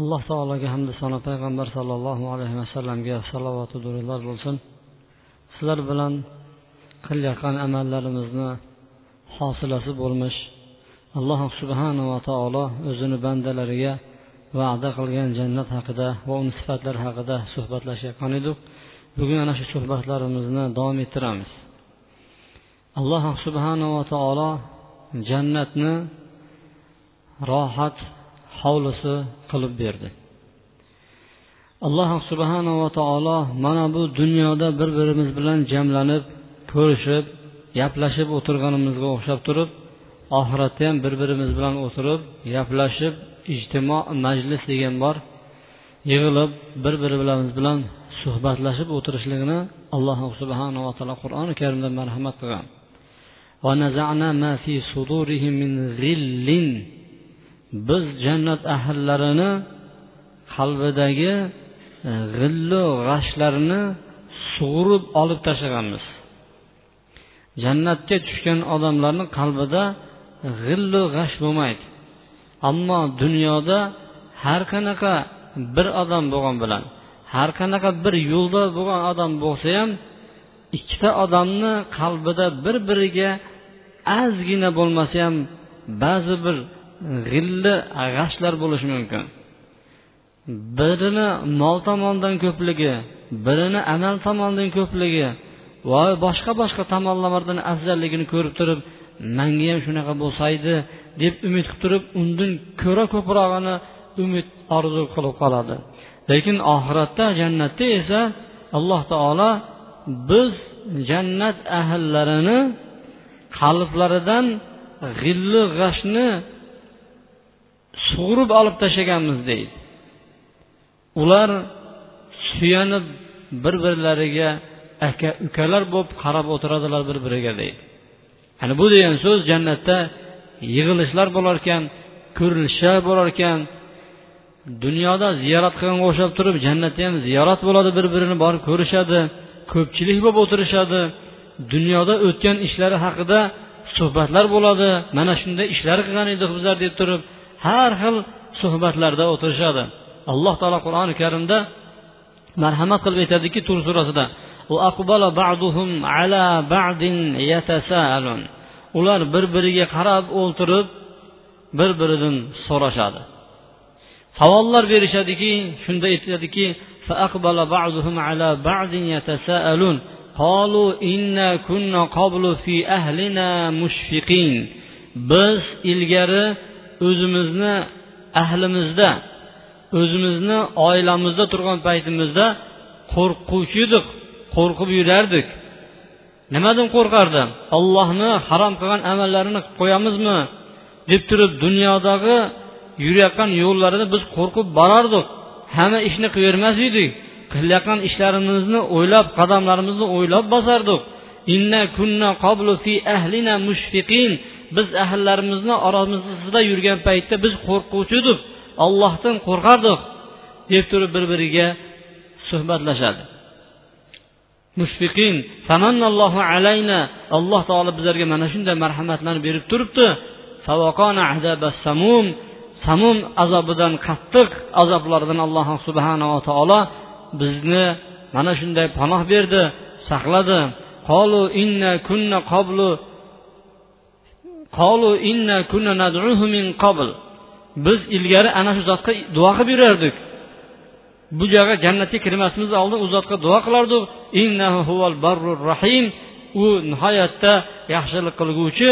Alloh taologa hamda sano payg'ambar sollallohu alayhi vasallamga salovatu durudlar bo'lsin sizlar bilan qilayotgan amallarimizni hosilasi bo'lmish alloh subhanava taolo o'zini bandalariga va'da qilgan jannat haqida va uni sifatlari haqida suhbatlashayotgan edik bugun ana shu suhbatlarimizni davom ettiramiz alloh subhanava taolo jannatni rohat hovlisi qilib berdi. Alloh subhanava taolo mana bu dunyoda bir birimiz bilan jamlanib ko'rishib gaplashib o'tirganimizga o'xshab turib oxiratda ham bir birimiz bilan o'tirib gaplashib ijtimo majlis degan bor yig'ilib bir birimiz bilan suhbatlashib o'tirishligini alloh subhanava taolo qur'oni karimda marhamat qilgan. Biz jannat ahllarini qalbidagi e, g'illu g'ashlarni sug'urib olib tashlaganmiz. Jannatga tushgan odamlarni qalbida g'illu g'ash bo'lmaydi. Ammo dunyoda har qanaqa bir odam bo'lgan bilan har qanaqa bir yo'lda bo'lgan odam bo'lsa ham ikkita odamni qalbida bir biriga ozgina bo'lmasa ham ba'zi bir g'illi g'ashlar bo'lishi mumkin. Birini mol tomonidan ko'pligi birini amal tomonidan ko'pligi va boshqa boshqa tomonlardan afzalligini ko'rib turib manga ham shunaqa bo'lsaydi deb umid qilib turib undan ko'ra ko'prog'ini umid orzu qilib qoladi. Lekin oxiratda jannatda esa alloh taolo biz jannat ahillarini qalblaridan g'illi g'ashni sug'urib olib tashlaganmiz deydi. Ular suyanib bir birlariga aka ukalar bo'lib qarab o'tiradilar bir biriga deydi. Ana bu degan so'z jannatda yig'ilishlar bo'lar ekan ko'rinishlar bo'lar ekan. Dunyoda ziyorat qilganga o'xshab turib jannatda ham ziyorat bo'ladi bir birini borib ko'rishadi ko'pchilik bo'lib o'tirishadi. Dunyoda o'tgan ishlari haqida suhbatlar bo'ladi. Mana shunday ishlar qilgan edik bizlar deb turib har xil suhbatlarda o'tirishadi alloh taolo qur'oni karimda marhamat qilib aytadiki tur surasida ular bir biriga qarab o'ltirib bir biridan so'rashadi savollar berishadiki shunda aytadiki قالوا إنا كنا قبل في أهلنا مشفقين biz ilgari o'zimizni ahlimizda o'zimizni oilamizda turgan paytimizda qo'rquvchi edik qo'rqib yurardik. Nimadan qo'rqardi ollohni harom qilgan amallarini qilib qo'yamizmi? deb turib dunyodagi yurayotgan yo'llarini biz qo'rqib borardik. Hamma ishni qilavermas edik. Qilayotgan ishlarimizni o'ylab qadamlarimizni o'ylab bosardik. Biz ahllarimizni oramizda yurgan paytda biz qo'rquvchi edik ollohdan qo'rqardik deb turib bir biriga suhbatlashadi. Mushfiqin alayna. Alloh taolo bizlarga mana shunday marhamatlarni berib turibdi. Samum. Azobidan qattiq azoblardan alloh subhanava taolo bizni mana shunday panoh berdi saqladi. Qolu inna kunna qablu qolu inna kunna nad'uhu min qabl biz ilgari ana shu zotga duo qilib yurardik. Bu joyga jannatga kirmasimiz oldin u zotga duo qilardik. innahu huval barrur rahim u nihoyatda yaxshilik qilguvchi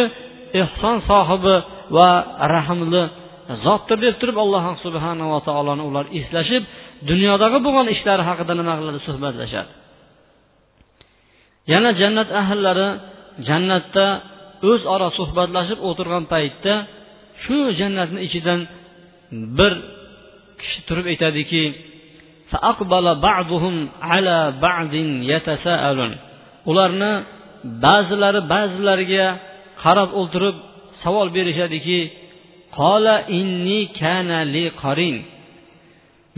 ehson sohibi va rahmli zotdir deb turib alloh subhanava taoloni ular eslashib dunyodagi bo'lgan ishlari haqida nima qiladi? Suhbatlashadi. Yana jannat ahllari jannatda o'zaro suhbatlashib o'tirgan paytda shu jannatni ichidan bir kishi turib aytadiki ularni ba'zilari ba'zilariga qarab o'ltirib savol berishadiki qola inni kana li qarin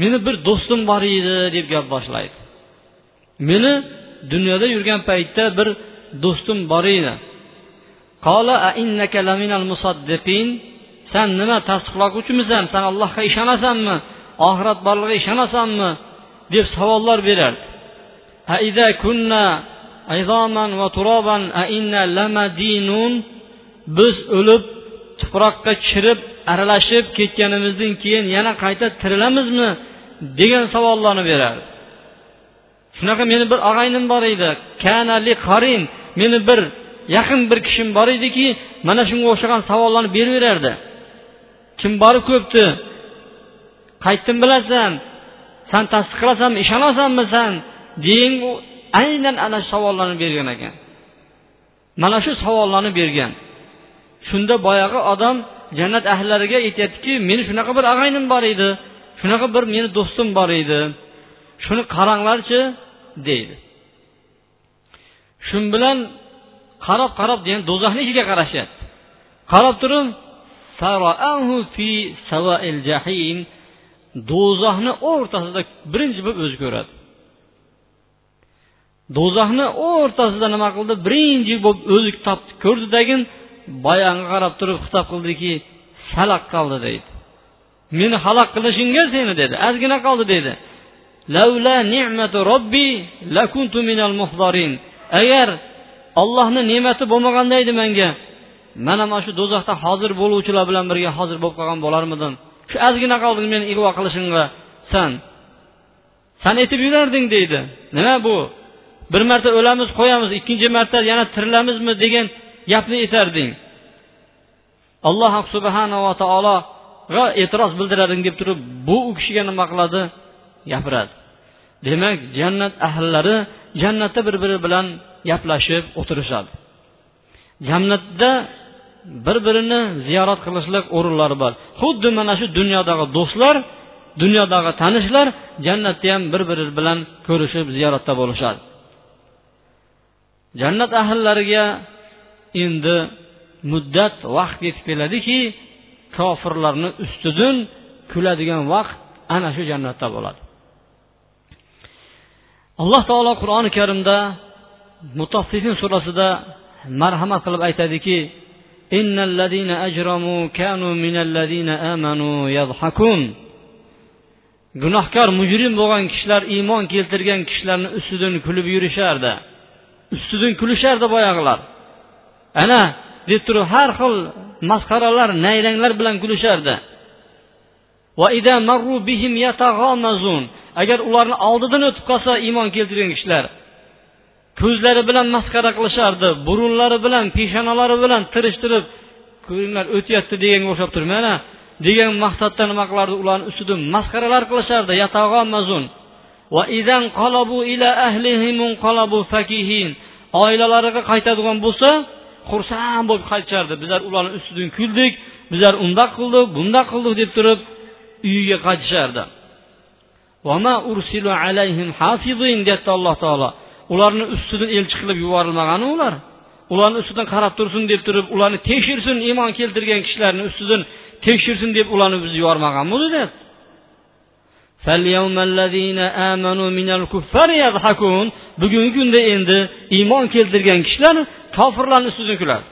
meni bir do'stim bor edi deb gap boshlaydi. Meni dunyoda yurgan paytda bir do'stim bor edi. Qola innaka laminal musaddiqin. San nima tasdiqlovchimisan san allohga ishonasanmi oxirat borligiga ishonasanmi? deb savollar berardi biz o'lib tuproqqa chirib aralashib ketganimizdan keyin yana qayta tirilamizmi? degan savollarni berardi shunaqa meni bir og'aynim bor edi. Kanali qarin meni bir yaqin bir kishim bor ediki mana shunga o'xshagan savollarni beraverardi. Kim borib ko'pdi? Qaytdim bilasan san tasdiq qilasanmi ishonasanmi san? Degan aynan ana shu savollarni bergan ekan. Mana shu savollarni bergan. Shunda boyagi odam jannat ahllariga aytyaptiki meni shunaqa bir og'aynim bor edi shunaqa bir meni do'stim bor edi shuni qaranglarchi deydi. Shu bilan qarab qarab degan do'zaxni ichiga qarashyapti. Qarab turib do'zaxni o'rtasida birinchi bo'lib o'zi ko'radi. Do'zaxni o'rtasida nima qildi? Birinchi bo'lib o'zi topdi ko'rdidagin boyagi qarab turib xitob qildiki salaq qoldi deydi. Meni halok qilishingga seni dedi. Ozgina qoldi dedi. Agar ollohni ne'mati bo'lmaganda edi menga. Mana mana shu do'zaxda hozir bo'luvchilar bilan birga hozir bo'lib qolgan bo'larmidim. Shu ozgina qolding meni ig'vo qilishingga. San san aytib yurarding deydi. Nima bu? Bir marta o'lamiz qo'yamiz ikkinchi marta yana tirilamizmi degan gapni aytarding. Alloh subhanava taologa e'tiroz bildirading deb turib bu u kishiga nima qiladi? Gapiradi. Demak jannat ahllari jannatda bir biri bilan gaplashib o'tirishadi. Jannatda bir birini ziyorat qilishlik o'rinlari bor. Xuddi mana shu dunyodagi do'stlar dunyodagi tanishlar jannatda ham bir biri bilan ko'rishib ziyoratda bo'lishadi. Jannat ahllariga endi muddat vaqt yetib keladiki kofirlarni ustidan kuladigan vaqt ana shu jannatda bo'ladi. Alloh taolo qur'oni karimda mutaffifin surasida marhamat qilib aytadiki gunohkor mujrim bo'lgan kishilar iymon keltirgan kishilarni ustidan kulib yurishardi. Ustidan kulishardi boyag'ilar ana deb turib har xil masxaralar nayranglar bilan kulishardi. Agar ularni oldidan o'tib qolsa iymon keltirgan kishilar. Ko'zlari bilan masxara qilishardi burunlari bilan peshonalari bilan tirishtirib ko'ringlar o'tyapti deganga o'xshab turib mana degan maqsadda nima qilardi? Ularni ustidan masxaralar qilishardi oilalariga qaytadigan bo'lsa xursand bo'lib qaytishardi. Bizlar ularni ustidan kuldik bizlar undoq qildik bundoq qildik deb turib uyiga qaytishardi. Deyapti alloh taolo ularni ustidan elchi qilib yuborilmagan ular. Ularni ustidan qarab tursin deb turib ularni tekshirsin iymon keltirgan kishilarni ustidan tekshirsin deb ularni biz yubormaganmiz deyapti. bugungi kunda endi iymon keltirgan kishilar kofirlarni ustidan kuladi.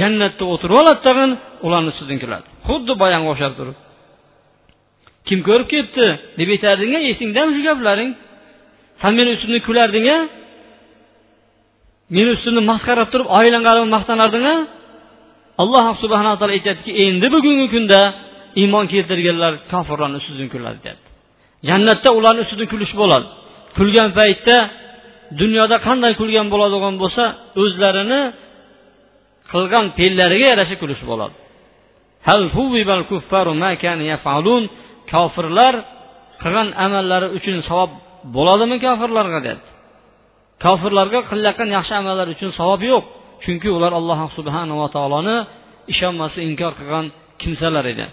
Jannatda o'tirib oladi tag'in ularni ustidan kuladi. Xuddi boyagi o'xshab turib. Kim ko'rib kelibdi deb aytardinga esingdami shu gaplaring. San meni ustimdan kularding a meni ustimda masxaralab turib oilangga maqtanarding a alloh subhanaa taolo aytyaptiki endi bugungi kunda iymon keltirganlar kofirlarni ustidan kuladi deyapti. Jannatda ularni ustidan kulish bo'ladi. Kulgan paytda dunyoda qanday kulgan bo'ladigan bo'lsa o'zlarini qilgan fe'llariga yarasha kulish bo'ladi. Kofirlar qilgan amallari uchun savob bo'ladimi kofirlarga deyapti kofirlarga qilayotgan yaxshi amallar uchun savob yo'q. Chunki ular alloh subhanava taoloni ishonmasdan inkor qilgan kimsalar edi.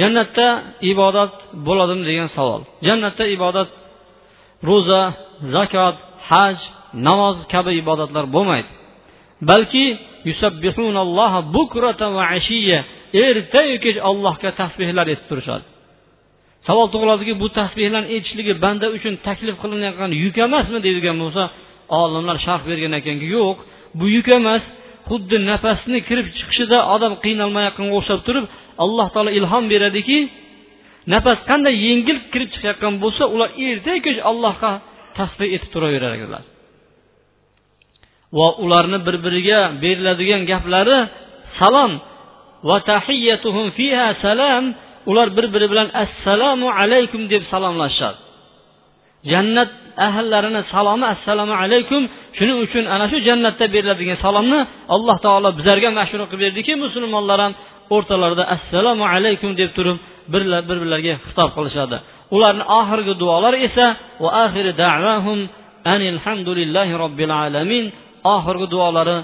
Jannatda ibodat bo'ladimi degan savol. Jannatda ibodat ro'za zakot haj namoz kabi ibodatlar bo'lmaydi. Balki ertayu kech allohga tasbehlar aytib turishadi. Savol tug'iladiki bu tasbehlarni aytishligi banda uchun taklif qilinayotgan yuk emasmi deydigan bo'lsa olimlar sharh bergan ekanki yo'q. Bu yuk emas xuddi nafasni kirib chiqishida odam qiynalmayotganga o'xshab turib alloh taolo ilhom beradiki nafas qanday yengil kirib chiqayotgan bo'lsa ular erta kech allohga tasbeh etib turaverar ekanlar va ularni bir biriga beriladigan gaplari salom va tahiyyatuhum fiha salam ular bir biri bilan assalomu alaykum deb salomlashishadi jannat ahllarini salomi assalomu alaykum shuning uchun ana shu jannatda beriladigan salomni alloh taolo bizlarga mashhur qilib berdiki musulmonlar ham o'rtalarida assalomu alaykum deb turib bir birlariga xitob qilishadi. Ularni oxirgi duolari esa va axiri da'vahum anilhamdulillahi robbil alamin oxirgi duolari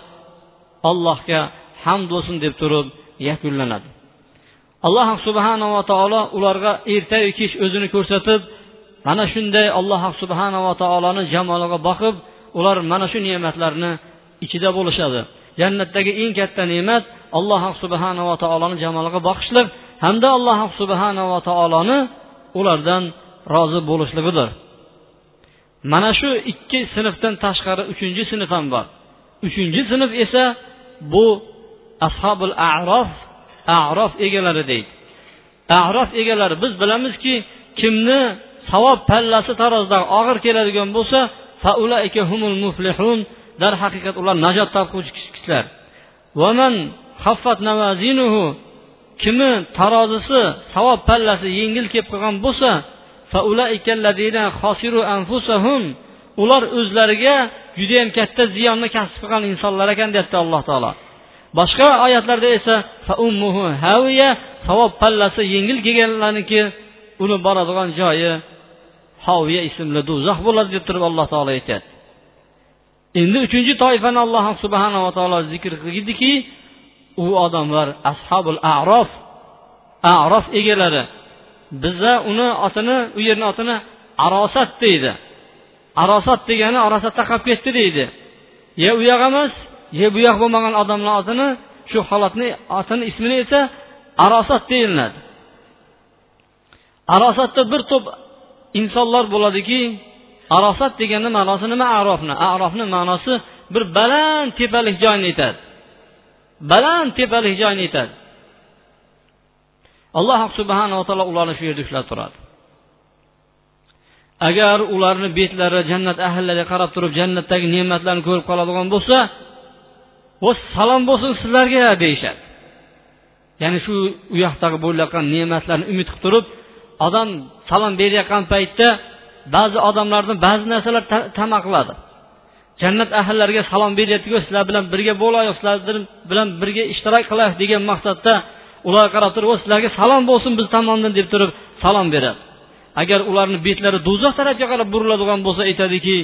allohga hamd bo'lsin deb turib yakunlanadi. Alloh subhanava taolo ularga ertayu kech o'zini ko'rsatib mana shunday alloh subhanava taoloni jamoliga boqib ular mana shu ne'matlarni ichida bo'lishadi. Jannatdagi eng katta ne'mat alloh subhanava taoloni jamoliga boqishlik hamda alloh subhanava taoloni ulardan rozi bo'lishligidir. Mana shu ikki sinfdan tashqari uchinchi sinf ham bor. Uchinchi sinf esa bu ashobul arof arof egalari deydi. Arof egalari biz bilamizki kimni savob pallasi tarozida og'ir keladigan bo'lsa darhaqiqat ular najot topuvchi kishilar. Kimi tarozisi savob pallasi yengil kelib qolgan bo'lsa ular o'zlariga judayam katta ziyonni kasb qilgan insonlar ekan deyapti alloh taolo. Boshqa oyatlarda esa haviya savob pallasi yengil kelganlarniki uni boradigan joyi hoviya ismli do'zax bo'ladi deb turib alloh taolo aytyapti endi uchinchi toifani alloh subhanava taolo zikr qildiki u odamlar ashabul arof arof egalari biza uni otini u yerni otini arosat deydi. Arosat degani arosatda qolib ketdi deydi. Ye u yoq emas ye bu yoq bo'lmagan odamlar otini shu holatni otini ismini esa arosat deyiladi. Arosatda bir to'p insonlar bo'ladiki arosat deganni ma'nosi nima? Arofni. Arofni ma'nosi bir baland tepalik joyni aytadi. Baland tepalik joyni aytadi. Alloh subhanava taolo ularni shu yerda ushlab turadi. Agar ularni betlari jannat ahllariga qarab turib jannatdagi ne'matlarni ko'rib qoladigan bo'lsa salom bo'lsin sizlarga deyishadi. Ya'ni shu u yoqdagi bo'layotgan ne'matlarni umid qilib turib odam salom berayotgan paytda ba'zi odamlarni ba'zi narsalar tama qiladi. Jannat ahllariga salom beryaptiku sizlar bilan birga bo'laylik sizlar bilan birga ishtirok qilaylik degan maqsadda ularga qarab turib sizlarga salom bo'lsin biz tomondan deb turib salom beradi. Agar ularni betlari do'zax tarafga qarab buriladigan bo'lsa aytadiki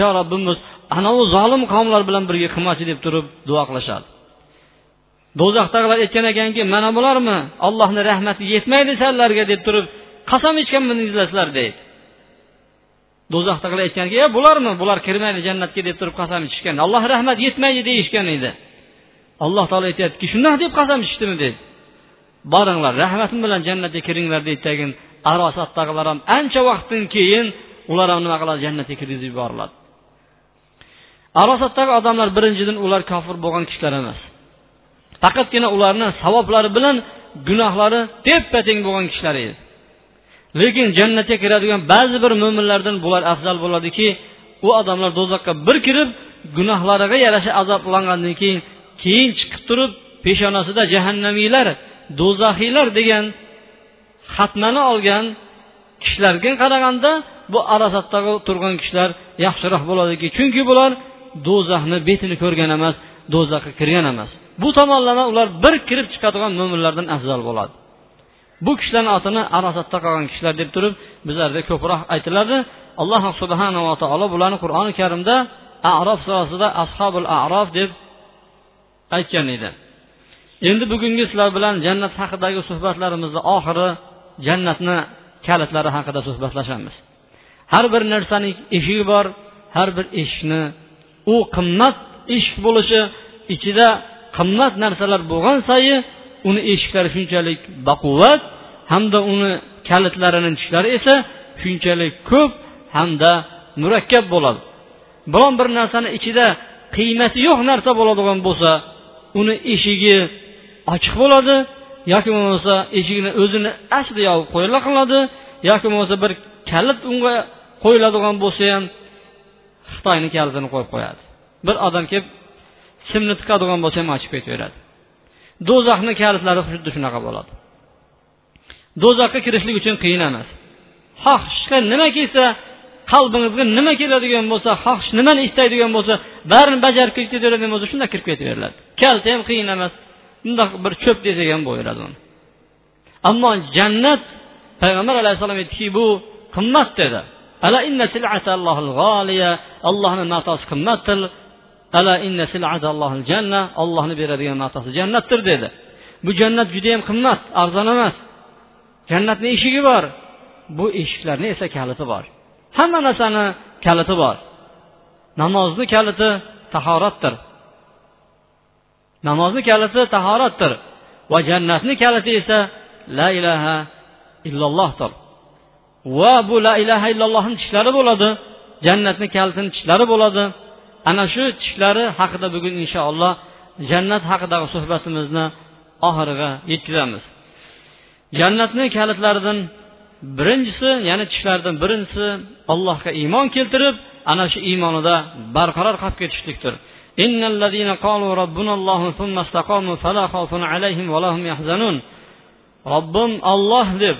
yo robbimiz anavi zolim qavmlar bilan birga qilmachi deb turib duo qilishadi. Do'zaxdagilar aytgan ekanki mana bularmi? Allohni rahmati yetmaydi sanlarga deb turib qasam ichganmidingizlar sizlar deydi. Do'zaxdagilar aytganki e bularmi? Bular kirmaydi jannatga deb turib qasam ichishgan. Alloh rahmat yetmaydi deyishgan edi. Alloh taolo aytyaptiki shundoq deb qasam ichdimi? deydi. Boringlar rahmatim bilan jannatga kiringlar deydi tagin. Arosatdagilar ham ancha vaqtdan keyin ular ham nima qiladi? Jannatga kirgizib yuboriladi. Arosatdagi odamlar birinchidan ular kofir bo'lgan kishilar emas. Faqatgina ularni savoblari bilan gunohlari teppa teng bo'lgan kishilar edi. Lekin jannatga kiradigan ba'zi bir mo'minlardan bular afzal bo'ladiki u odamlar do'zaxga bir kirib gunohlariga yarasha azoblangandan keyin keyin chiqib turib peshonasida jahannamiylar do'zaxiylar degan xatmani olgan kishilarga qaraganda bu arosatda turgan kishilar yaxshiroq bo'ladiki. Chunki bular do'zaxni betini ko'rgan emas do'zaxga kirgan emas. Bu tomonlama ular bir kirib chiqadigan mo'minlardan afzal bo'ladi. Bu kishilarni otini arosatda qolgan kishilar deb turib bizlarda ko'proq aytiladi. Alloh subhanava taolo bularni qur'oni karimda arof surasida ashobul arof deb aytgan edi. Endi bugungi sizlar bilan jannat haqidagi suhbatlarimizni oxiri jannatni kalitlari haqida suhbatlashamiz. Har bir narsaning eshigi bor har bir eshikni u qimmat eshik bo'lishi ichida qimmat narsalar bo'lgan sayi uni eshiklari shunchalik baquvvat hamda uni kalitlarini tishlari esa shunchalik ko'p hamda murakkab bo'ladi. Biron bir narsani ichida qiymati yo'q narsa bo'ladigan bo'lsa uni eshigi ochiq bo'ladi yoki bo'lmasa eshigini o'zini aslida yopib qo'yila qiladi yoki bo'lmasa bir kalit unga qo'yiladigan bo'lsa ham xitoyni kalitini qo'yib qo'yadi. Bir odam kelib simni tiqadigan bo'lsa ham ochib ketaveradi. Do'zaxni kalitlari xuddi shunaqa bo'ladi. Do'zaxga kirishlik uchun qiyin emas. Xohishga nima kelsa qalbingizga nima keladigan bo'lsa xoh nimani istaydigan bo'lsa barini bajarib kirib ketaveradigan bo'lsa shunda kirib ketaveriladi. Kaliti ham qiyin emas. Bundoq bir cho'p desak ham bo'laveradi uni. Ammo jannat payg'ambar alayhissalom aytdiki bu qimmat dedi. Ala inna allohni matosi qimmatdir ala inna sil'atallohil janna ollohni beradigan matosi jannatdir dedi bu jannat juda yam qimmat arzon emas jannatni eshigi bor bu eshiklarni esa kaliti bor hamma narsani kaliti bor namozni kaliti tahoratdir namozni kaliti tahoratdir va jannatni kaliti esa la ilaha illallohdir va bu la ilaha illallohni tishlari bo'ladi. Jannatni kalitini tishlari bo'ladi. Ana shu tishlari haqida bugun inshaalloh jannat haqidagi suhbatimizni oxiriga yetkazamiz. Jannatni kalitlaridan birinchisi ya'ni tishlardan birinchisi allohga iymon keltirib ana shu iymonida barqaror qolib ketishlikdir. Robbim olloh deb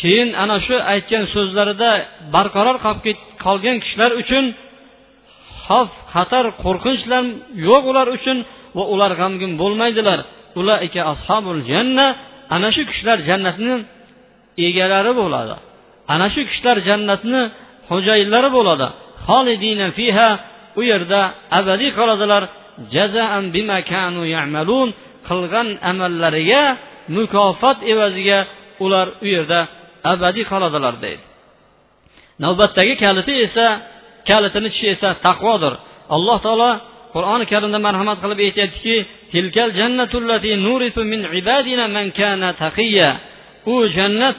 keyin ana shu aytgan so'zlarida barqaror qolib qolgan kishilar uchun xavf xatar qo'rqinchlar yo'q ular uchun va ular g'amgin bo'lmaydilar. Ulaika ashabul janna ana shu kishilar jannatni egalari bo'ladi. Ana shu kishilar jannatni xo'jayinlari bo'ladi. Xolidina fiha u yerda abadiy qoladilar. Jazaan bima kanu ya'malun qilgan amallariga mukofot evaziga ular u yerda abadiy qoladilar deydi. Navbatdagi kaliti esa kalitini tishi esa taqvodir. Alloh taolo qur'oni karimda marhamat qilib aytyaptiki tilkal jannatullati nurisu min ibadina man kana taqiya u jannat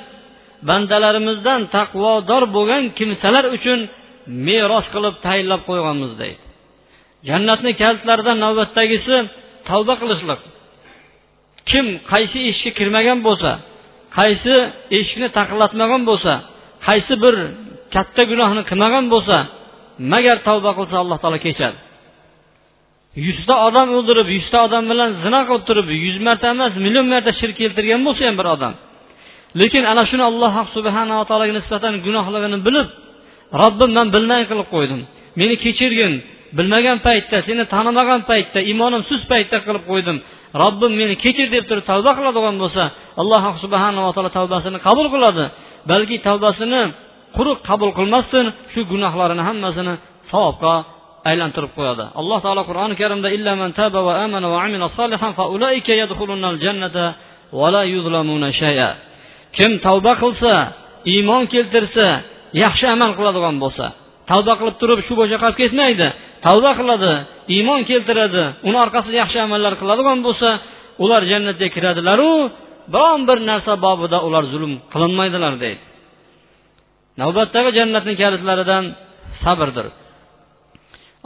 bandalarimizdan taqvodor bo'lgan kimsalar uchun meros qilib tayinlab qo'yganmiz deydi. Jannatni kalitlaridan navbatdagisi tavba qilishlik kim qaysi eshikka kirmagan bo'lsa qaysi eshikni taqillatmagan bo'lsa qaysi bir katta gunohni qilmagan bo'lsa magar tavba qilsa alloh taolo kechadi. Yuzta odam o'ldirib yuzta odam bilan zina qilib turib yuz marta emas million marta shirk keltirgan bo'lsa ham bir odam. Lekin ana shuni alloh subhanava taologa nisbatan gunohligini bilib robbim man bilmay qilib qo'ydim. Meni kechirgin. Bilmagan paytda seni tanimagan paytda iymonim sust paytda qilib qo'ydim. Robbim meni kechir deb turib tavba qiladigan bo'lsa alloh subhanava taolo tavbasini qabul qiladi. Balki tavbasini quruq qabul qilmasdan shu gunohlarini hammasini savobga aylantirib qo'yadi. Alloh taolo qur'oni karimda illa man va amana va amila solihan fa ulaika jannata va la yuzlamuna shay'a. Kim tavba qilsa iymon keltirsa yaxshi amal qiladigan bo'lsa tavba qilib turib shu bo'yicha qolib ketmaydi. Tavba qiladi iymon keltiradi uni orqasida yaxshi amallar qiladigan bo'lsa ular jannatga kiradilaru biron bir narsa bobida ular zulm qilinmaydilar deydi. Navbatdagi jannatni kalitlaridan sabrdir.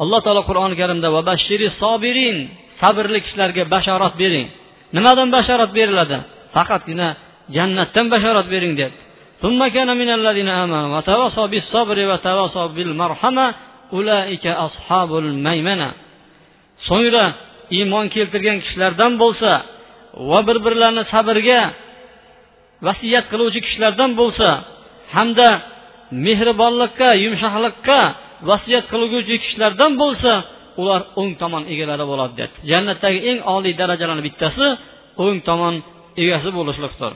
Alloh taolo qur'oni karimda va bashiri sobirin sabrli kishilarga bashorat bering. Nimadan bashorat beriladi? Faqatgina jannatdan bashorat bering deb ثم كان من الذين آمنوا وتواصوا بالصبر وتواصوا بالمرحمة أولئك أصحاب الميمنة so'ngra iymon keltirgan kishilardan bo'lsa va bir birlarini sabrga vasiyat qiluvchi kishilardan bo'lsa hamda mehribonlikka yumshoqlikka vasiyat qilguvchi kishilardan bo'lsa ular o'ng tomon egalari bo'ladi dedi jannatdagi eng oliy darajalarni bittasi o'ng tomon egasi bo'lishlikdir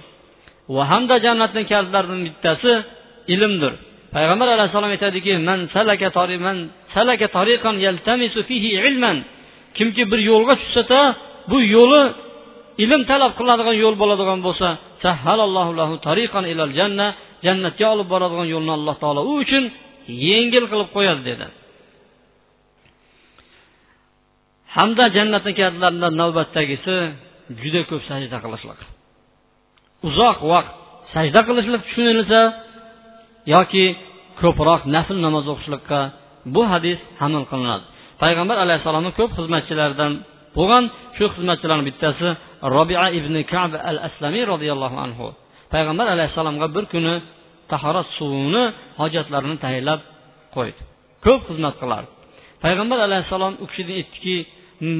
va hamda jannatni kalitlaridan bittasi ilmdir. Payg'ambar alayhissalom aytadiki man salaka man salaka tariqan yaltamisu fihi ilman. Kimki bir yo'lga tushsa bu yo'li ilm talab qiladigan yo'l bo'ladigan bo'lsa lahu tariqan ilal janna jannatga olib boradigan yo'lni alloh taolo u uchun yengil qilib qo'yadi dedi. Hamda jannatni kalitlaridan navbatdagisi juda ko'p sajda qilishlik. Uzoq vaqt sajda qilishlik tushunilsa yoki ko'proq nafl namoz o'qishlikqa bu hadis hamil qilinadi. Payg'ambar alayhissalomni ko'p xizmatchilaridan bo'lgan shu xizmatchilarni bittasi robia ibn kab al aslamiy roziyallohu anhu. Payg'ambar alayhissalomga bir kuni tahorat suvini hojatlarini tayyorlab qo'ydi. Ko'p xizmat qilardi payg'ambar alayhissalom u kishidan aytdiki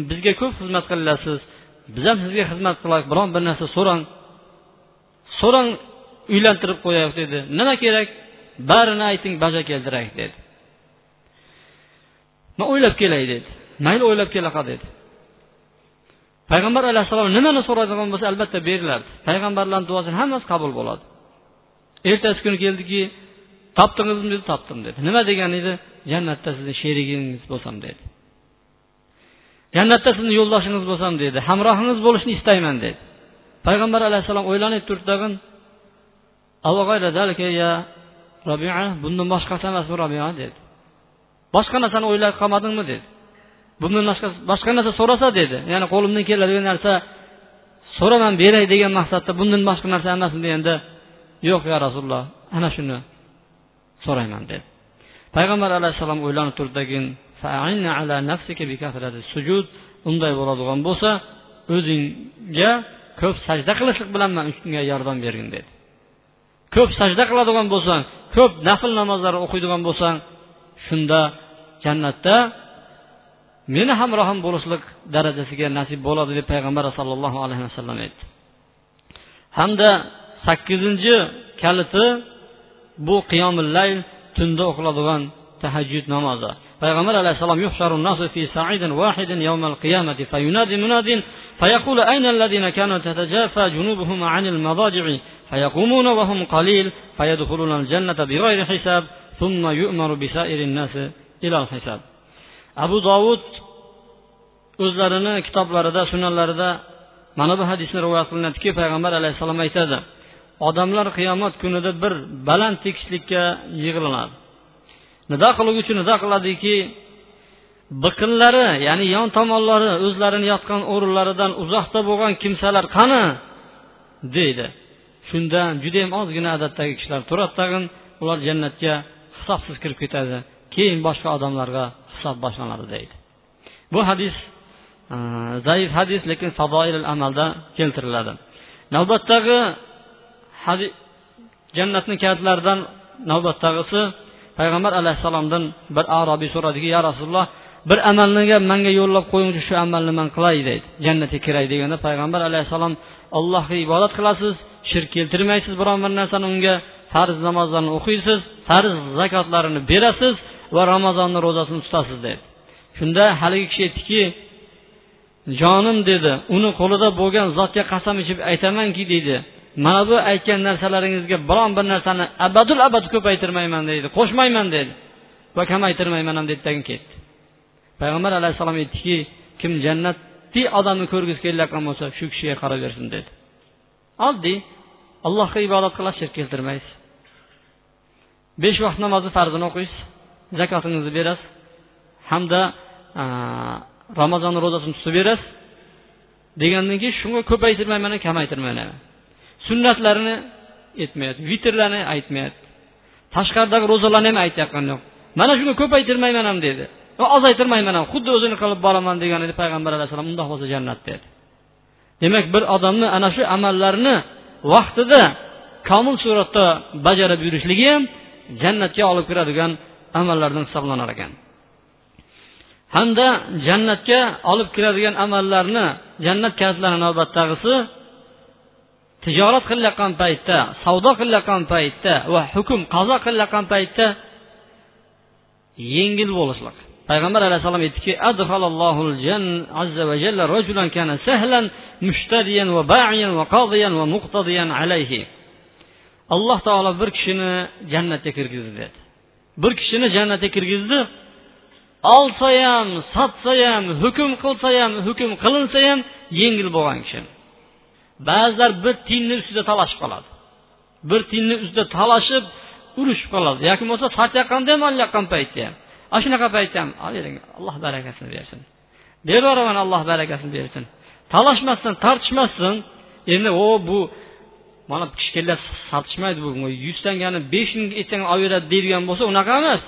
bizga ko'p xizmat qilasiz. Biz ham sizga xizmat qilaylik biron bir narsa so'rang. So'rang uylantirib qo'yaylik dedi. Nima kerak? Barini ayting bajo keltiray dedi. Man o'ylab kelay dedi. Mayli o'ylab kelaqa dedi. Payg'ambar alayhissalom nimani so'raydigan bo'lsa albatta beriladi payg'ambarlarni duosini hammasi qabul bo'ladi. Ertasi kuni keldiki topdingizmi dedi topdim dedi. Nima degani edi? Jannatda sizni sherigingiz bo'lsam dedi. Jannatda sizni yo'ldoshingiz bo'lsam dedi. Hamrohingiz bo'lishni istayman dedi. Payg'ambar alayhissalom o'ylanib turdi tag'in bundan boshqasi emasmi robia dedi. Boshqa narsani o'ylab qolmadingmi? dedi. Bundan boshqa narsa so'rasa dedi. Ya'ni qo'limdan keladigan narsa so'raman beray degan maqsadda bundan boshqa narsa emasmi deganda yo'q ya rasululloh ana shuni so'rayman dedi. Payg'ambar alayhissalom o'ylanib turdagin unday bo'ladigan bo'lsa o'zingga ko'p sajda qilishlik bilan man unga yordam bergin dedi. Ko'p sajda qiladigan bo'lsang ko'p nafl namozlar o'qiydigan bo'lsang shunda jannatda meni hamrohim bo'lishlik darajasiga nasib bo'ladi deb payg'ambar sollallohu alayhi vasallam aytdi. Hamda sakkizinchi kaliti bu qiyomil layl tunda o'qiladigan tahajjud namozi. payg'ambar alayhissalom yuhsharu nasu fi sa'idin wahidin yawmal qiyamati fayunadi munadin فيقول أين الذين كانوا تتجافى جنوبهم عن المضاجع فيقومون وهم قليل فيدخلون الجنة بغير حساب ثم يؤمر بسائر الناس إلى الحساب abu dovud o'zlarini kitoblarida sunanlarida mana bu hadisni rivoyat qilinadiki payg'ambar alayhissalom aytadi odamlar qiyomat kunida bir baland tekislikka yig'iladi nido qiluvchi nido qiladiki biqinlari ya'ni yon tomonlari o'zlarini yotgan o'rinlaridan uzoqda bo'lgan kimsalar qani? deydi. Shunda judayam ozgina odatdagi kishilar turadi tag'in ular jannatga hisobsiz kirib ketadi. Keyin boshqa odamlarga hisob boshlanadi deydi. Bu hadis e, zaif hadis lekin fadoil amalda keltiriladi. Navbatdagi jannatni kalitlaridan navbatdagisi payg'ambar alayhissalomdan bir arobiy so'radiki ya rasululloh bir amalniga manga yo'llab qo'yingchi shu amalni man qilay deydi. Jannatga kiray deganda payg'ambar alayhissalom allohga ibodat qilasiz shirk keltirmaysiz biron bir narsani unga farz namozlarni o'qiysiz farz zakotlarini berasiz va ramazonni ro'zasini tutasiz dedi shunda haligi kishi aytdiki jonim dedi. Uni qo'lida bo'lgan zotga qasam ichib aytamanki deydi. Mana bu aytgan narsalaringizga biron bir narsani abadul abad ko'paytirmayman deydi qo'shmayman dedi va kamaytirmayman ham dedi ketdi. Payg'ambar alayhissalom aytdiki kim jannatli odamni ko'rgisi kelayotgan bo'lsa shu kishiga qaraversin dedi. Oddiy allohga ibodat qilasiz shirk keltirmaysiz. Besh vaqt namozni farzini o'qiysiz zakotingizni berasiz hamda ramazon ro'zasini tutib berasiz degandan keyin shunga ko'paytirmayman kamaytirmayman. Sunnatlarini aytmayapti vitrlarni aytmayapti. Tashqaridagi ro'zalarni ham aytayotgani yo'q. Mana shuni ko'paytirmayman ham dedi. Ozaytirmayman ham xuddi o'zini qilib boraman degan edi payg'ambar alayhissalom undoq bo'lsa jannat dedi. Demak bir odamni ana shu amallarni vaqtida komil suratda bajarib yurishligi ham jannatga olib kiradigan amallardan hisoblanar ekan. Hamda jannatga olib kiradigan amallarni jannat kalitlari navbatdagisi tijorat qilayotgan paytda savdo qilayotgan paytda va hukm qazo qilayotgan paytda yengil bo'lishlik. Payg'ambar alayhissalom aytdiki azza va jalla rajulan kana sahlan mushtadiyan va ba'iyan va qadiyan va muqtadiyan alayhi. Alloh taolo bir kishini jannatga kirgizdi dedi. Bir kishini jannatga kirgizdi. Olsa ham sotsa ham hukm qilsa ham hukm qilinsa ham yengil bo'lgan kishi. Ba'zilar bir tiyinni ustida talashib qoladi. Bir tiyinni ustida talashib urushib qoladi. Yoki bo'lmasa sotayotganda ham olayotgan paytda ham? Ana shunaqa paytda ham. Olavering alloh barakasini bersin. Beraboraman alloh barakasini bersin. Talashmasdan tortishmasdan endi o bu mana kichkinalar sotishmaydi bu yuz tangani besh ming etsang olib beradi deydigan bo'lsa unaqa emas.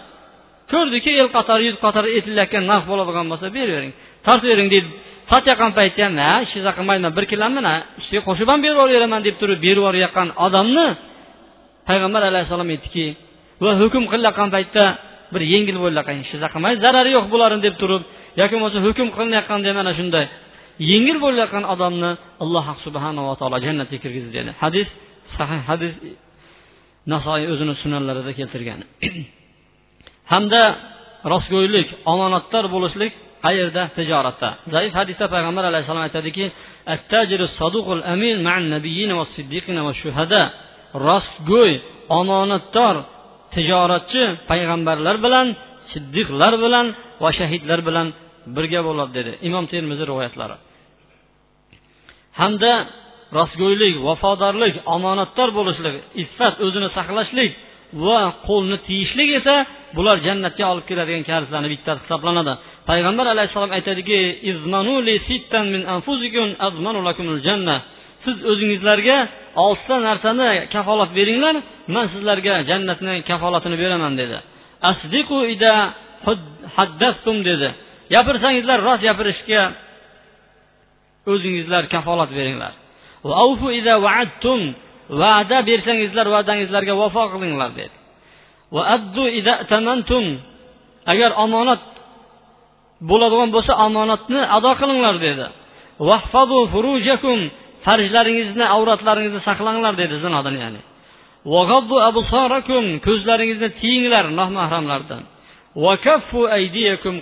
Ko'rdiki el qatori yuz qatori etilayotgan narx bo'ladigan bo'lsa beravering tortavering deydi. Sotayotgan paytda ham ha hech narsa qilmayman bir kilomni ustiga qo'shib ham berib yuboraveraman deb turib berib yuborayotgan odamni payg'ambar alayhissalom aytdiki va hukm qilayotgan paytda bir yengil bo'layotgan hech narsa qilmaydi zarari yo'q bularni deb turib yoki bo'lmasa hukm qilinayotganda mana shunday yengil bo'layotgan odamni alloh subhanava taolo jannatga kirgizdi dedi. Hadis sahih hadis nasoiy o'zini sunanlarida keltirgan. Hamda rostgo'ylik omonatdor bo'lishlik qayerda? Tijoratda. Zaif hadisda payg'ambar alayhissalom aytadiki rostgo'y omonatdor tijoratchi payg'ambarlar bilan siddiqlar bilan va shahidlar bilan birga bo'ladi dedi imom termiziy rivoyatlari. Hamda rostgo'ylik vafodorlik omonatdor bo'lishlik iffat o'zini saqlashlik va qo'lni tiyishlik esa bular jannatga olib keladigan karslarni bittasi hisoblanadi. Payg'ambar alayhissalom aytadiki siz o'zingizlarga oltita narsani kafolat beringlar man sizlarga jannatni kafolatini beraman dedi. Asdiqu ida haddastum dedi. Gapirsangizlar rost gapirishga o'zingizlar kafolat beringlar. Va'da bersangizlar va'dangizlarga vafo qilinglar dedi. Va addu ida tamantum agar omonat bo'ladigan bo'lsa omonatni ado qilinglar dedi. Farjlaringizni avratlaringizni saqlanglar dedi zinodan ya'ni. Ko'zlaringizni tiyinglar nomahramlardan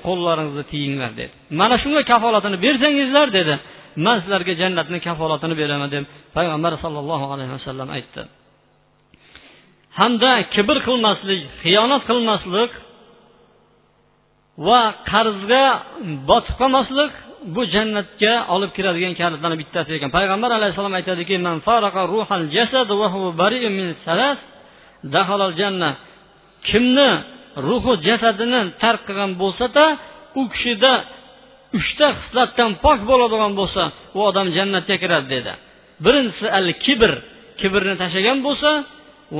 qo'llaringizni tiyinglar dedi. Mana shunga kafolatini bersangizlar dedi. Man sizlarga jannatni kafolatini beraman deb payg'ambar sollallohu alayhi vasallam aytdi. Hamda kibr qilmaslik xiyonat qilmaslik va qarzga botib qolmaslik bu jannatga olib kiradigan kalitlarni bittasi ekan. Payg'ambar alayhissalom aytadiki kimni ruhi jasadini tark qilgan bo'lsada u kishida uchta xislatdan pok bo'ladigan bo'lsa u odam jannatga kiradi dedi. Birinchisi al kibr kibrni tashlagan bo'lsa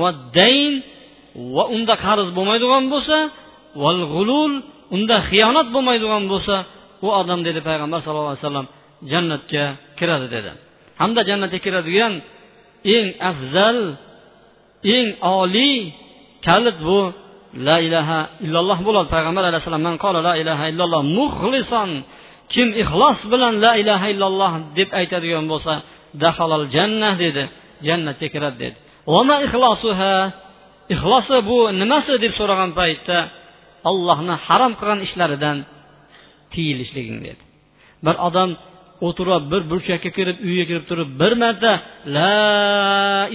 va dayn va unda qarz bo'lmaydigan bo'lsa val g'ulul unda xiyonat bo'lmaydigan bo'lsa u odam dedi payg'ambar sallallohu alayhi vasallam jannatga kiradi dedi. Hamda jannatga kiradigan eng afzal eng oliy kalit bu la ilaha illalloh bo'ladi. Payg'ambar alayhissalom man qola la ilaha illalloh muxlison kim ixlos bilan la ilaha illalloh deb aytadigan bo'lsa dahalal jannah dedi. Jannatga kiradi dedi. Ixlosi bu nimasi? deb so'ragan paytda ollohni harom qilgan ishlaridan tiyilishliging dedi. Bir odam o'tirib bir burchakka kirib uyga kirib turib bir marta la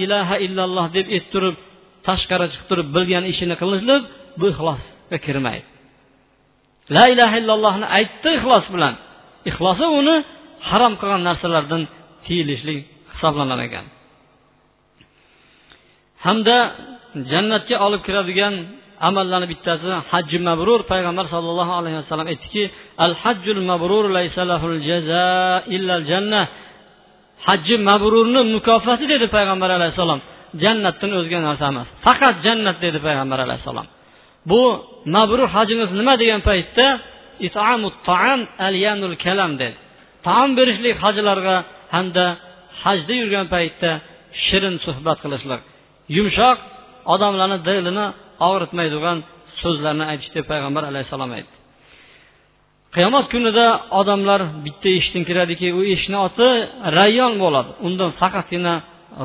ilaha illalloh deb aytib turib tashqari chiqib turib bilgan ishini qilishlik bu ixlosga kirmaydi. La ilaha illallohni aytdi ixlos bilan. Ixlosi uni harom qilgan narsalardan tiyilishlik hisoblanar ekan. Hamda jannatga olib kiradigan amallarni bittasi hajji mabrur payg'ambar sollallohu alayhi vasallam aytdiki al hajjul mabrur laysa lahul jaza illal janna hajji mabrurni mukofoti dedi payg'ambar alayhissalom jannatdan o'zga narsa emas faqat jannat dedi payg'ambar alayhissalom bu mabrur hajimiz nima degan paytda? Kalam dedi. Taom berishlik hajlarga hamda hajda yurgan paytda shirin suhbat qilishlik. Yumshoq odamlarni dilini og'ritmaydigan so'zlarni aytish deb payg'ambar alayhissalom aytdi. Qiyomat kunida odamlar bitta eshikdan kiradiki u eshikni oti rayyon bo'ladi. Undan faqatgina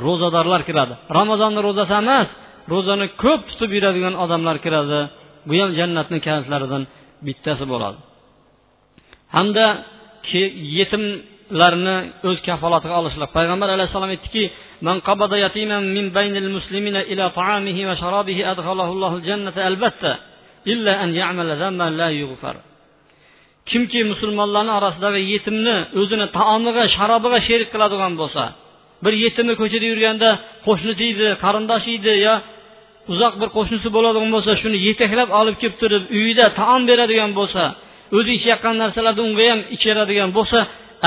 ro'zadorlar kiradi. Ramazonni ro'zasi emas ro'zani ko'p tutib yuradigan odamlar kiradi. Bu ham jannatni kalitlaridan bittasi bo'ladi. Hamda yetim larni o'z kafolatiga olishlar payg'ambar alayhissalom aytdikikimki man qabada yatiman min muslimina ila ta'amihi va sharabihi jannata illa an ya'mala la yughfar. Kimki musulmonlarni orasidagi yetimni o'zini taomiga sharobiga sherik qiladigan bo'lsa bir yetimni ko'chada yurganda qo'shnisi edi qarindoshi edi yo uzoq bir qo'shnisi bo'ladigan bo'lsa shuni yetaklab olib kelib turib uyida taom beradigan bo'lsa o'zi ichayotgan narsalarni unga ham ichiradigan bo'lsa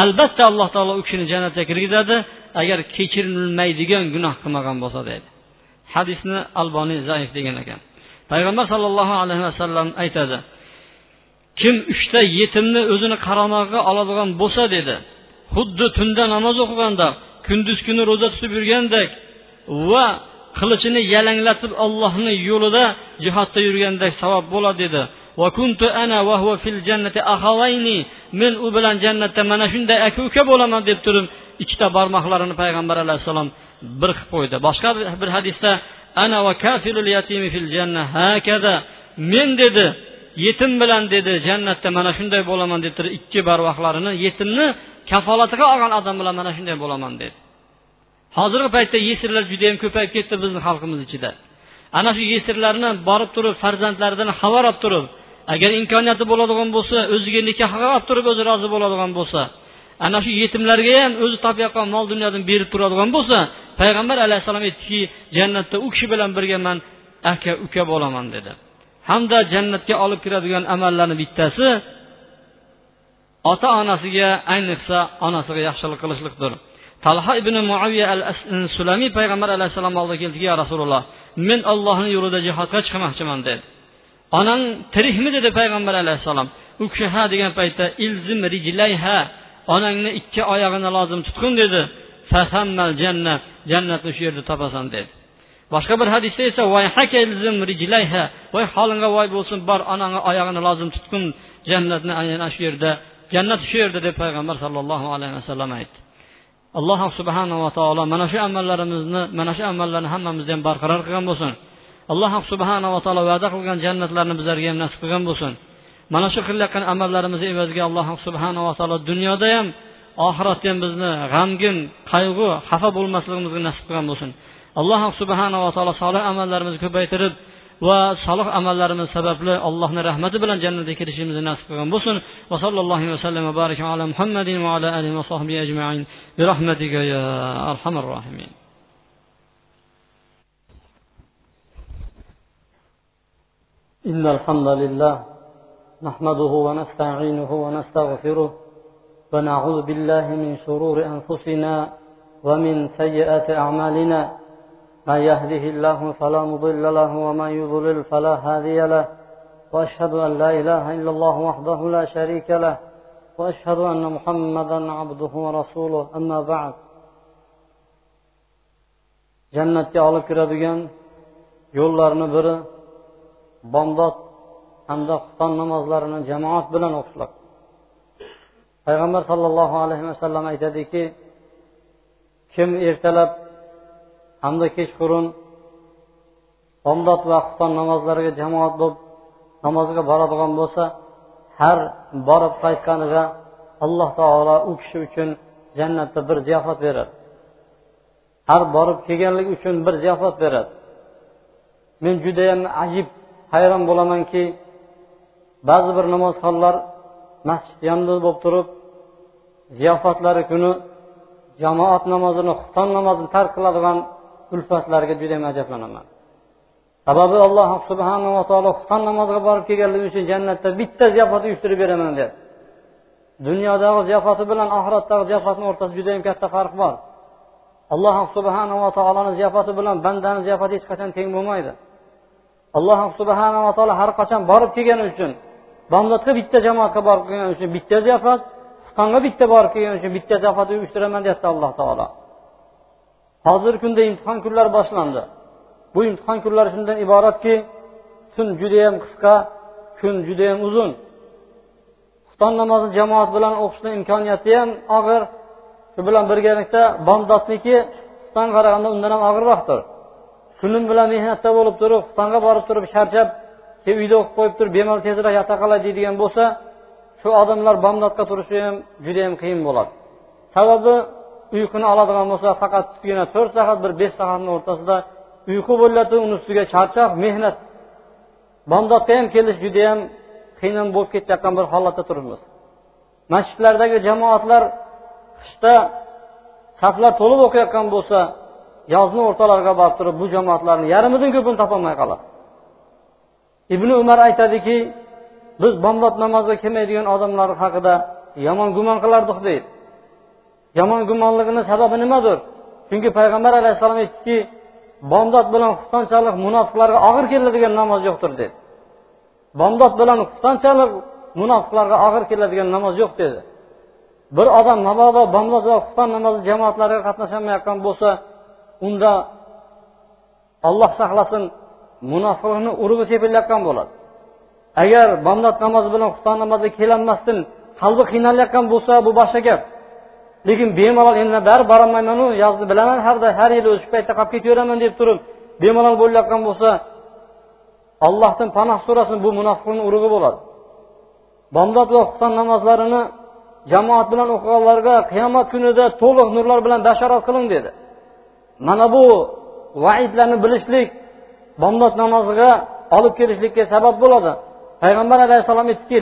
albatta alloh taolo u kishini jannatga kirgizadi. Agar kechirilmaydigan gunoh qilmagan bo'lsa deydi. Hadisni alboniy zaif degan ekan. Payg'ambar sollallohu alayhi vasallam aytadi kim uchta yetimni o'zini qaramog'iga oladigan bo'lsa dedi xuddi tunda namoz o'qiganda kunduz kuni ro'za tutib yurgandek va qilichini yalanglatib ollohni yo'lida jihodda yurgandek savob bo'ladi dedi. Men u bilan jannatda mana shunday aka uka bo'laman deb turib ikkita barmoqlarini payg'ambar alayhissalom bir qilib qo'ydi. Boshqa bir hadisda ana va kafilul yatimi fil janna hakada men dedi yetim bilan dedi jannatda mana shunday bo'laman deb turib ikki barmoqlarini yetimni kafolatiga olgan odam bilan mana shunday bo'laman dedi. Hozirgi paytda yesirlar judayam ko'payib ketdi bizni xalqimiz ichida. Ana shu yesirlarni borib turib farzandlaridan xabar olib turib agar imkoniyati bo'ladigan bo'lsa o'ziga nikohga olib turib o'zi rozi bo'ladigan bo'lsa ana shu yetimlarga ham o'zi topayotgan mol dunyodan berib turadigan bo'lsa payg'ambar alayhissalom aytdiki jannatda u kishi bilan birga man aka uka bo'laman dedi. Hamda jannatga olib kiradigan amallarni bittasi ota onasiga ayniqsa onasiga yaxshilik qilishlikdir. Talha ibn muaviya al sulamiy payg'ambar alayhissalom oldiga keldiki ya rasululloh men ollohni yo'lida jihodga chiqmoqchiman dedi. Onang tirikmi dedi payg'ambar alayhissalom. U kishi ha degan paytda ilzim rijlayha onangni ikki oyog'ini lozim tutqin dedi. Jannat jannatni shu yerda topasan dedi. Boshqa bir hadisda esa voy holingga voy bo'lsin bor onangni oyog'ini lozim tutqin jannatni ana shu yerda jannat shu yerda deb payg'ambar sollallohu alayhi vasallam aytdi. Alloh subhanava taolo mana shu amallarimizni mana shu amallarni hammamizni ham barqaror qilgan bo'lsin. Alloh subhanava taolo va'da qilgan jannatlarni bizlarga ham nasib qilgan bo'lsin. Mana shu qilayotgan amallarimizni evaziga alloh subhanava taolo dunyoda ham oxiratda ham bizni g'amgin qayg'u xafa bo'lmasligimizni nasib qilgan bo'lsin. Alloh subhanava taolo solih amallarimizni ko'paytirib va solih amallarimiz sababli allohni rahmati bilan jannatga kirishimizni nasib qilgan bo'lsin. Va sallallohu vasallam va baraka ala muhammadin va ala alihi va sahbihi ajmain. Bi rahmatika ya arhamar rohimin إن الحمد لله نحمده ونستعينه ونستغفره ونعوذ بالله من شرور أنفسنا ومن سيئات أعمالنا. من يهده الله فلا مضل له ومن يضلل فلا هادي له. وأشهد أن لا إله إلا الله وحده لا شريك له. وأشهد أن محمدا عبده ورسوله. أما بعد. jannatga olib kiradigan yo'llarni biri. Bomdod hamda xufton namozlarini jamoat bilan o'qishlar payg'ambar sollallohu alayhi vasallam aytadiki kim ertalab hamda kechqurun bomdod va xufton namozlariga jamoat bo'lib namozga boradigan bo'lsa har borib qaytganiga alloh taolo u kishi uchun jannatda bir ziyofat beradi. Har borib kelganligi uchun bir ziyofat beradi. Men judayam ajib hayron bo'lamanki ba'zi bir namozxonlar masjid yonida bo'lib turib ziyofatlari kuni jamoat namozini xufton namozini tark qiladigan ulfatlarga judayam ajablanaman. Sababi alloh subhanava taolo xufton namoziga borib kelganligi uchun jannatda bitta ziyofat uyushtirib beraman deyapti dunyodagi ziyofati bilan oxiratdagi ziyofatni o'rtasida judayam katta farq bor. Alloh subhanava taoloni ziyofati bilan bandani ziyofati hech qachon teng bo'lmaydi. Alloh subhanava taolo har qachon borib kelgani uchun bomdodga bitta jamoatga borib kelgani uchun bitta ziyofat xuftonga bitta borib kelgani uchun bitta ziyofat uyushtiraman deyapti alloh taolo. Hozirgi kunda imtihon kunlari boshlandi. Bu imtihon kunlari shundan iboratki tun judayam qisqa kun judayam uzun. Xufton namozi jamoat bilan o'qishni imkoniyati ham og'ir. Shu bilan birgalikda bomdodniki xuftonga qaraganda undan ham og'irroqdir kunim bilan mehnatda bo'lib turib xuftonga borib turib charchab uyda o'qib qo'yib turib bemalol tezroq yota qolay deydigan bo'lsa shu odamlar bomdodga turishi ham judayam qiyin bo'ladi. Sababi uyquni oladigan bo'lsa faqatgina to'rt soat bir besh soatni o'rtasida uyqu bo'ladi uni ustiga charchoq mehnat. Bomdodga ham kelish judayam qiyin bo'lib ketayotgan bir holatda turibmiz. Masjidlardagi jamoatlar qishda saflar to'lib o'qiyotgan bo'lsa yozni o'rtalariga borib turib bu jamoatlarni yarmidan ko'pini topolmay qoladi. Ibn umar aytadiki biz bomdod namoziga kelmaydigan odamlar haqida yomon gumon qilardik deydi. Yomon gumonligini sababi nimadir? Chunki payg'ambar alayhissalom aytdiki bomdod bilan xuftonchalik munofiqlarga og'ir keladigan namoz yo'qdir dedi. Bomdod bilan xuftonchalik munofiqlarga og'ir keladigan namoz yo'q dedi. Bir odam mabodo bomdod va xufton namozi jamoatlariga qatnashamayotgan bo'lsa unda olloh saqlasin munofiqni urug'i sepilayotgan bo'ladi. Agar bomdod namozi bilan xufton namoziga kelolmasdan qalbi qiynalayotgan bo'lsa bu boshqa gap. Lekin bemalol endi bari borolmaymanu yozni bilaman har har yili o'sha paytda qolib ketaveraman deb turib bemalol bo'layotgan bo'lsa allohdan panoh so'rasin bu munofiqlikni urug'i bo'ladi. Bomdod va xufton namozlarini jamoat bilan o'qiganlarga qiyomat kunida to'liq nurlar bilan bashorat qiling dedi. Mana bu vaidlarni bilishlik bomdod namoziga olib kelishlikka sabab bo'ladi. Payg'ambar alayhissalom aytdiki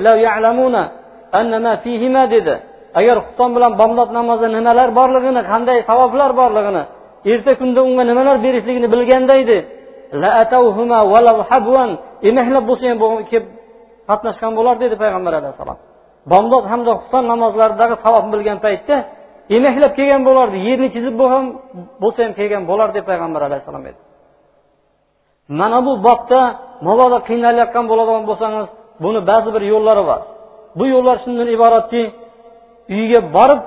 dedi. Agar xufton bilan bomdod namozi nimalar borligini qanday savoblar borligini erta kunda unga nimalar berishligini bilganda edi emaklab bo'lsa ham kelib qatnashgan bo'lar dedi payg'ambar alayhissalom. Bomdod hamda xufton namozlaridagi savobni bilgan paytda emaklab kelgan bo'lardi yerni chizib bo'lsa ham kelgan bo'lar deb payg'ambar alayhissalom aytdi. Mana bu bobda mabodo qiynalayotgan bo'ladigan bo'lsangiz buni ba'zi bir yo'llari bor. Bu yo'llar shundan iboratki uyiga borib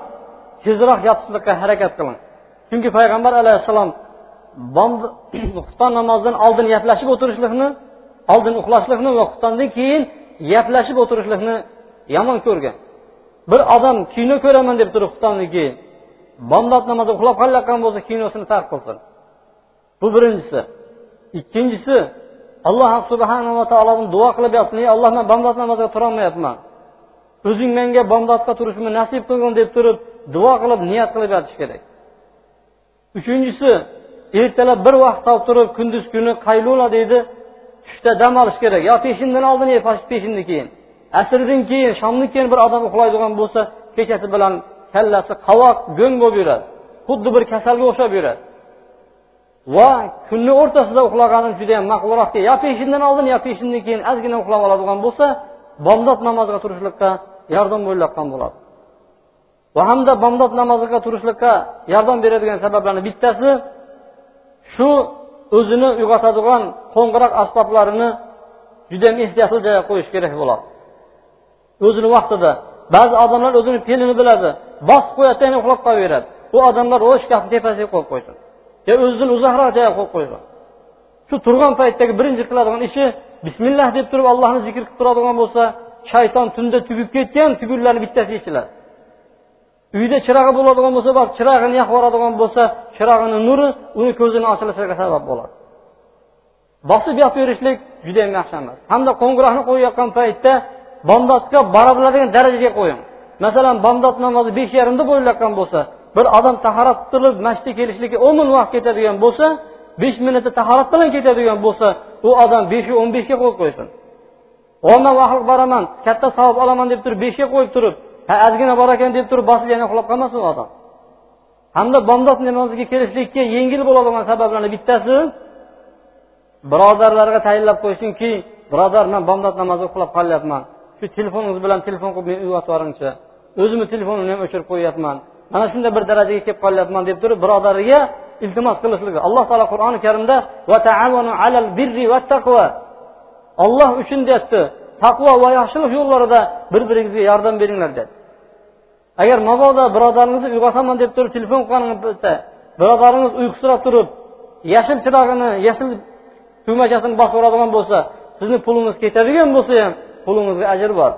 tezroq yotishlikka harakat qiling. Chunki payg'ambar alayhissalom xufton namozidan oldin gaplashib o'tirishlikni oldin uxlashlikni va xuftondan keyin gaplashib o'tirishlikni yomon ko'rgan. Bir odam kino ko'raman deb turib xuftondan keyin bomdod namozi uxlab qolayotgan bo'lsa kinosini tark qilsin. Bu birinchisi. Ikkinchisi alloh subhanava taolodan duo qilib yotsin. Ey alloh man bomdod namoziga turolmayapman. O'zing menga bomdodga turishimni nasib qilgin deb turib duo qilib niyat qilib yotish kerak. Uchinchisi ertalab bir vaqt topib turib kunduz kuni qaylula deydi tushda dam olish kerak. Yo peshindan oldin yo peshindan keyin. Asrdan keyin shomdan keyin bir odam uxlaydigan bo'lsa kechasi bilan kallasi qovoq go'ng bo'lib yuradi. Xuddi bir kasalga o'xshab yuradi. Va kunni o'rtasida uxlaganim judayam maqulroqki yo peshindan oldin yo peshindan keyin ozgina uxlab oladigan bo'lsa bomdod namoziga turishlikqa yordam bo'layotgan bo'ladi. Va hamda bomdod namoziga turishlikqa yordam beradigan sabablarni bittasi shu o'zini uyg'otadigan qo'ng'iroq asboblarini juda ehtiyotli joyga qo'yish kerak bo'ladi. O'zini vaqtida. Ba'zi odamlar o'zini fe'lini biladi. Bosib qo'yadi yana uxlab qolaveradi u odamlar o shkafni tepasiga qo'yib qo'ysin yo o'zidan uzoqroq joyga qo'yib qo'ysin shu turgan paytdagi birinchi qiladigan ishi bismillah deb turib allohni zikr qilib turadigan bo'lsa shayton tunda tugib ketgan tugunlarni bittasi yechiladi uyda chirog'i bo'ladigan bo'lsa borib chirog'ini yoqib yuboradigan bo'lsa chirog'ini nuri uni ko'zini ochilishiga sabab bo'ladi. Bosib yopaverishlik judayam yaxshi emas hamda qo'ng'iroqni qo'yayotgan paytda bomdodga bora biladigan darajaga qo'ying. Masalan bomdod namozi besh yarimda bo'layotgan bo'lsa bir odam tahorat qilib masjidga kelishlikka o'n minut vaqt ketadigan bo'lsa besh minutda tahorat bilan ketadigan bo'lsa u odam beshu o'n beshga qo'yib qo'ysin. Man vaqt boraman katta savob olaman deb turib beshga qo'yib turib ha ozgina bor ekan deb turib bosib yana uxlab qolmasin u odam. Hamda bomdod namoziga kelishlikka yengil bo'ladigan sabablarni bittasi birodarlarga tayinlab qo'ysinki birodar man bomdod namozida uxlab qolyapman. Shu telefoningiz bilan telefon qilib meni uyg'otib yuboringchi o'zimni telefonimni ham o'chirib qo'yyapman mana shunday bir darajaga kelib qolyapman deb turib birodariga iltimos qilishligi alloh taolo qur'oni karimda olloh uchun deyapti taqvo va yaxshilik yo'llarida bir biringizga yordam beringlar dedi. Agar mabodo birodaringizni uyg'otaman deb turib telefon qilganingizda birodaringiz uyqusirab turib yashil chirog'ini yashil tugmachasini bosib yuboradigan bo'lsa sizni pulingiz ketadigan bo'lsa ham pulingizga ajr bor.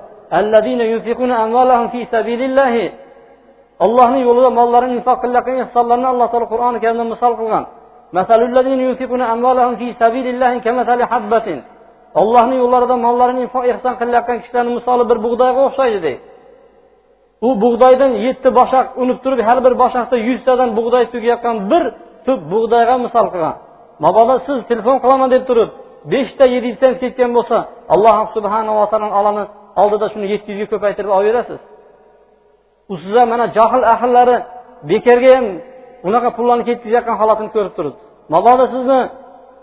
Allohni yo'lida mollarini infoq qilayotgan ehsonlarni alloh taolo qur'oni karimda misol qilgan. Ollohni yo'llarida mollarini infoq ehson qilayotgan kishilarni misoli bir bug'doyga o'xshaydi deydi u bug'doydan yetti boshoq unib turib har bir boshoqda yuztadan bug'doy tugayotgan bir tup bug'doyga misol qilgan. Mabodo siz telefon qilaman deb turib beshta yettitadan ketgan bo'lsa alloh subhanava taolo olani oldida shuni yetti yuzga ko'paytirib olaverasiz u sizlar mana johil ahllari bekorga ham unaqa pullarni ketkazayotgan holatini ko'rib turibdi. Mabodo sizni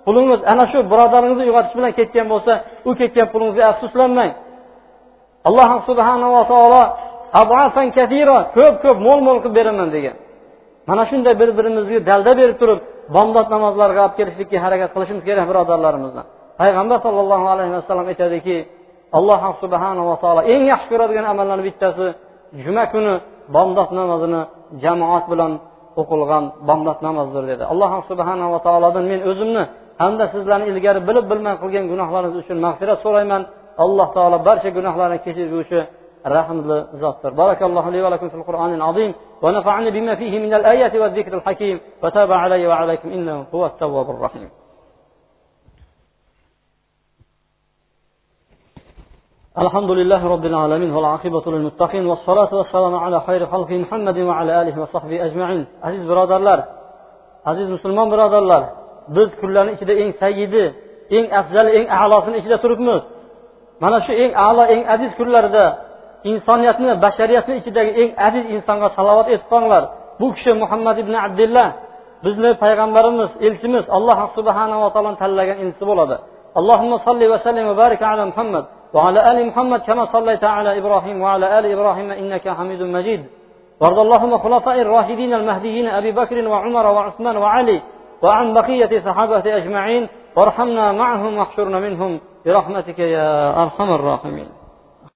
pulingiz ana shu birodaringizni uyg'otish bilan ketgan bo'lsa u ketgan pulingizga afsuslanmang. Alloh subhanava taolo ko'p ko'p mo'l mo'l qilib beraman degan. Mana shunday bir birimizga dalda berib turib bomdod namozlariga olib kelishlikka harakat qilishimiz kerak birodarlarimizni. Payg'ambar sollallohu alayhi vasallam aytadiki alloh subhanava taolo eng yaxshi ko'radigan amallarni bittasi juma kuni bomdod namozini jamoat bilan o'qilgan bomdod namozdir dedi. Alloh subhanava taolodan men o'zimni hamda sizlarni ilgari bilib bilmay qilgan gunohlaringiz uchun mag'firat so'rayman. Alloh taolo barcha gunohlarni kechirguvchi rahmli zotdir barakallohu li va lakum fil qur'onil azim ونفعني بما فيه من الآيات والذكر الحكيم وتاب علي وعليكم إنه هو التواب الرحيم الحمد لله رب العالمين والعاقبة للمتقين والصلاة والسلام على خير خلق محمد وعلى آله وصحبه أجمعين عزيز برادرlar aziz musulmon birodarlar biz kunlarni ichida eng sayyidi eng afzali eng a'losini ichida turibmiz mana shu eng a'lo eng aziz kunlarda insoniyatni bashariyatni ichidagi eng aziz insonga salovat etib qolinglar bu kishi muhammad ibn abdullah bizni payg'ambarimiz elchimiz alloh subhanava taoloni tanlagan elchisi bo'ladi. اللهم صل وسلم وبارك على محمد وعلى ال محمد كما صليت على إبراهيم وعلى ال إبراهيم انك حميد مجيد وارض اللهم خلفاء الراشدين المهديين ابي بكر وعمر وعثمان وعلي وعن بقيه صحابه اجمعين وارحمنا معهم واحشرنا منهم برحمتك يا ارحم الراحمين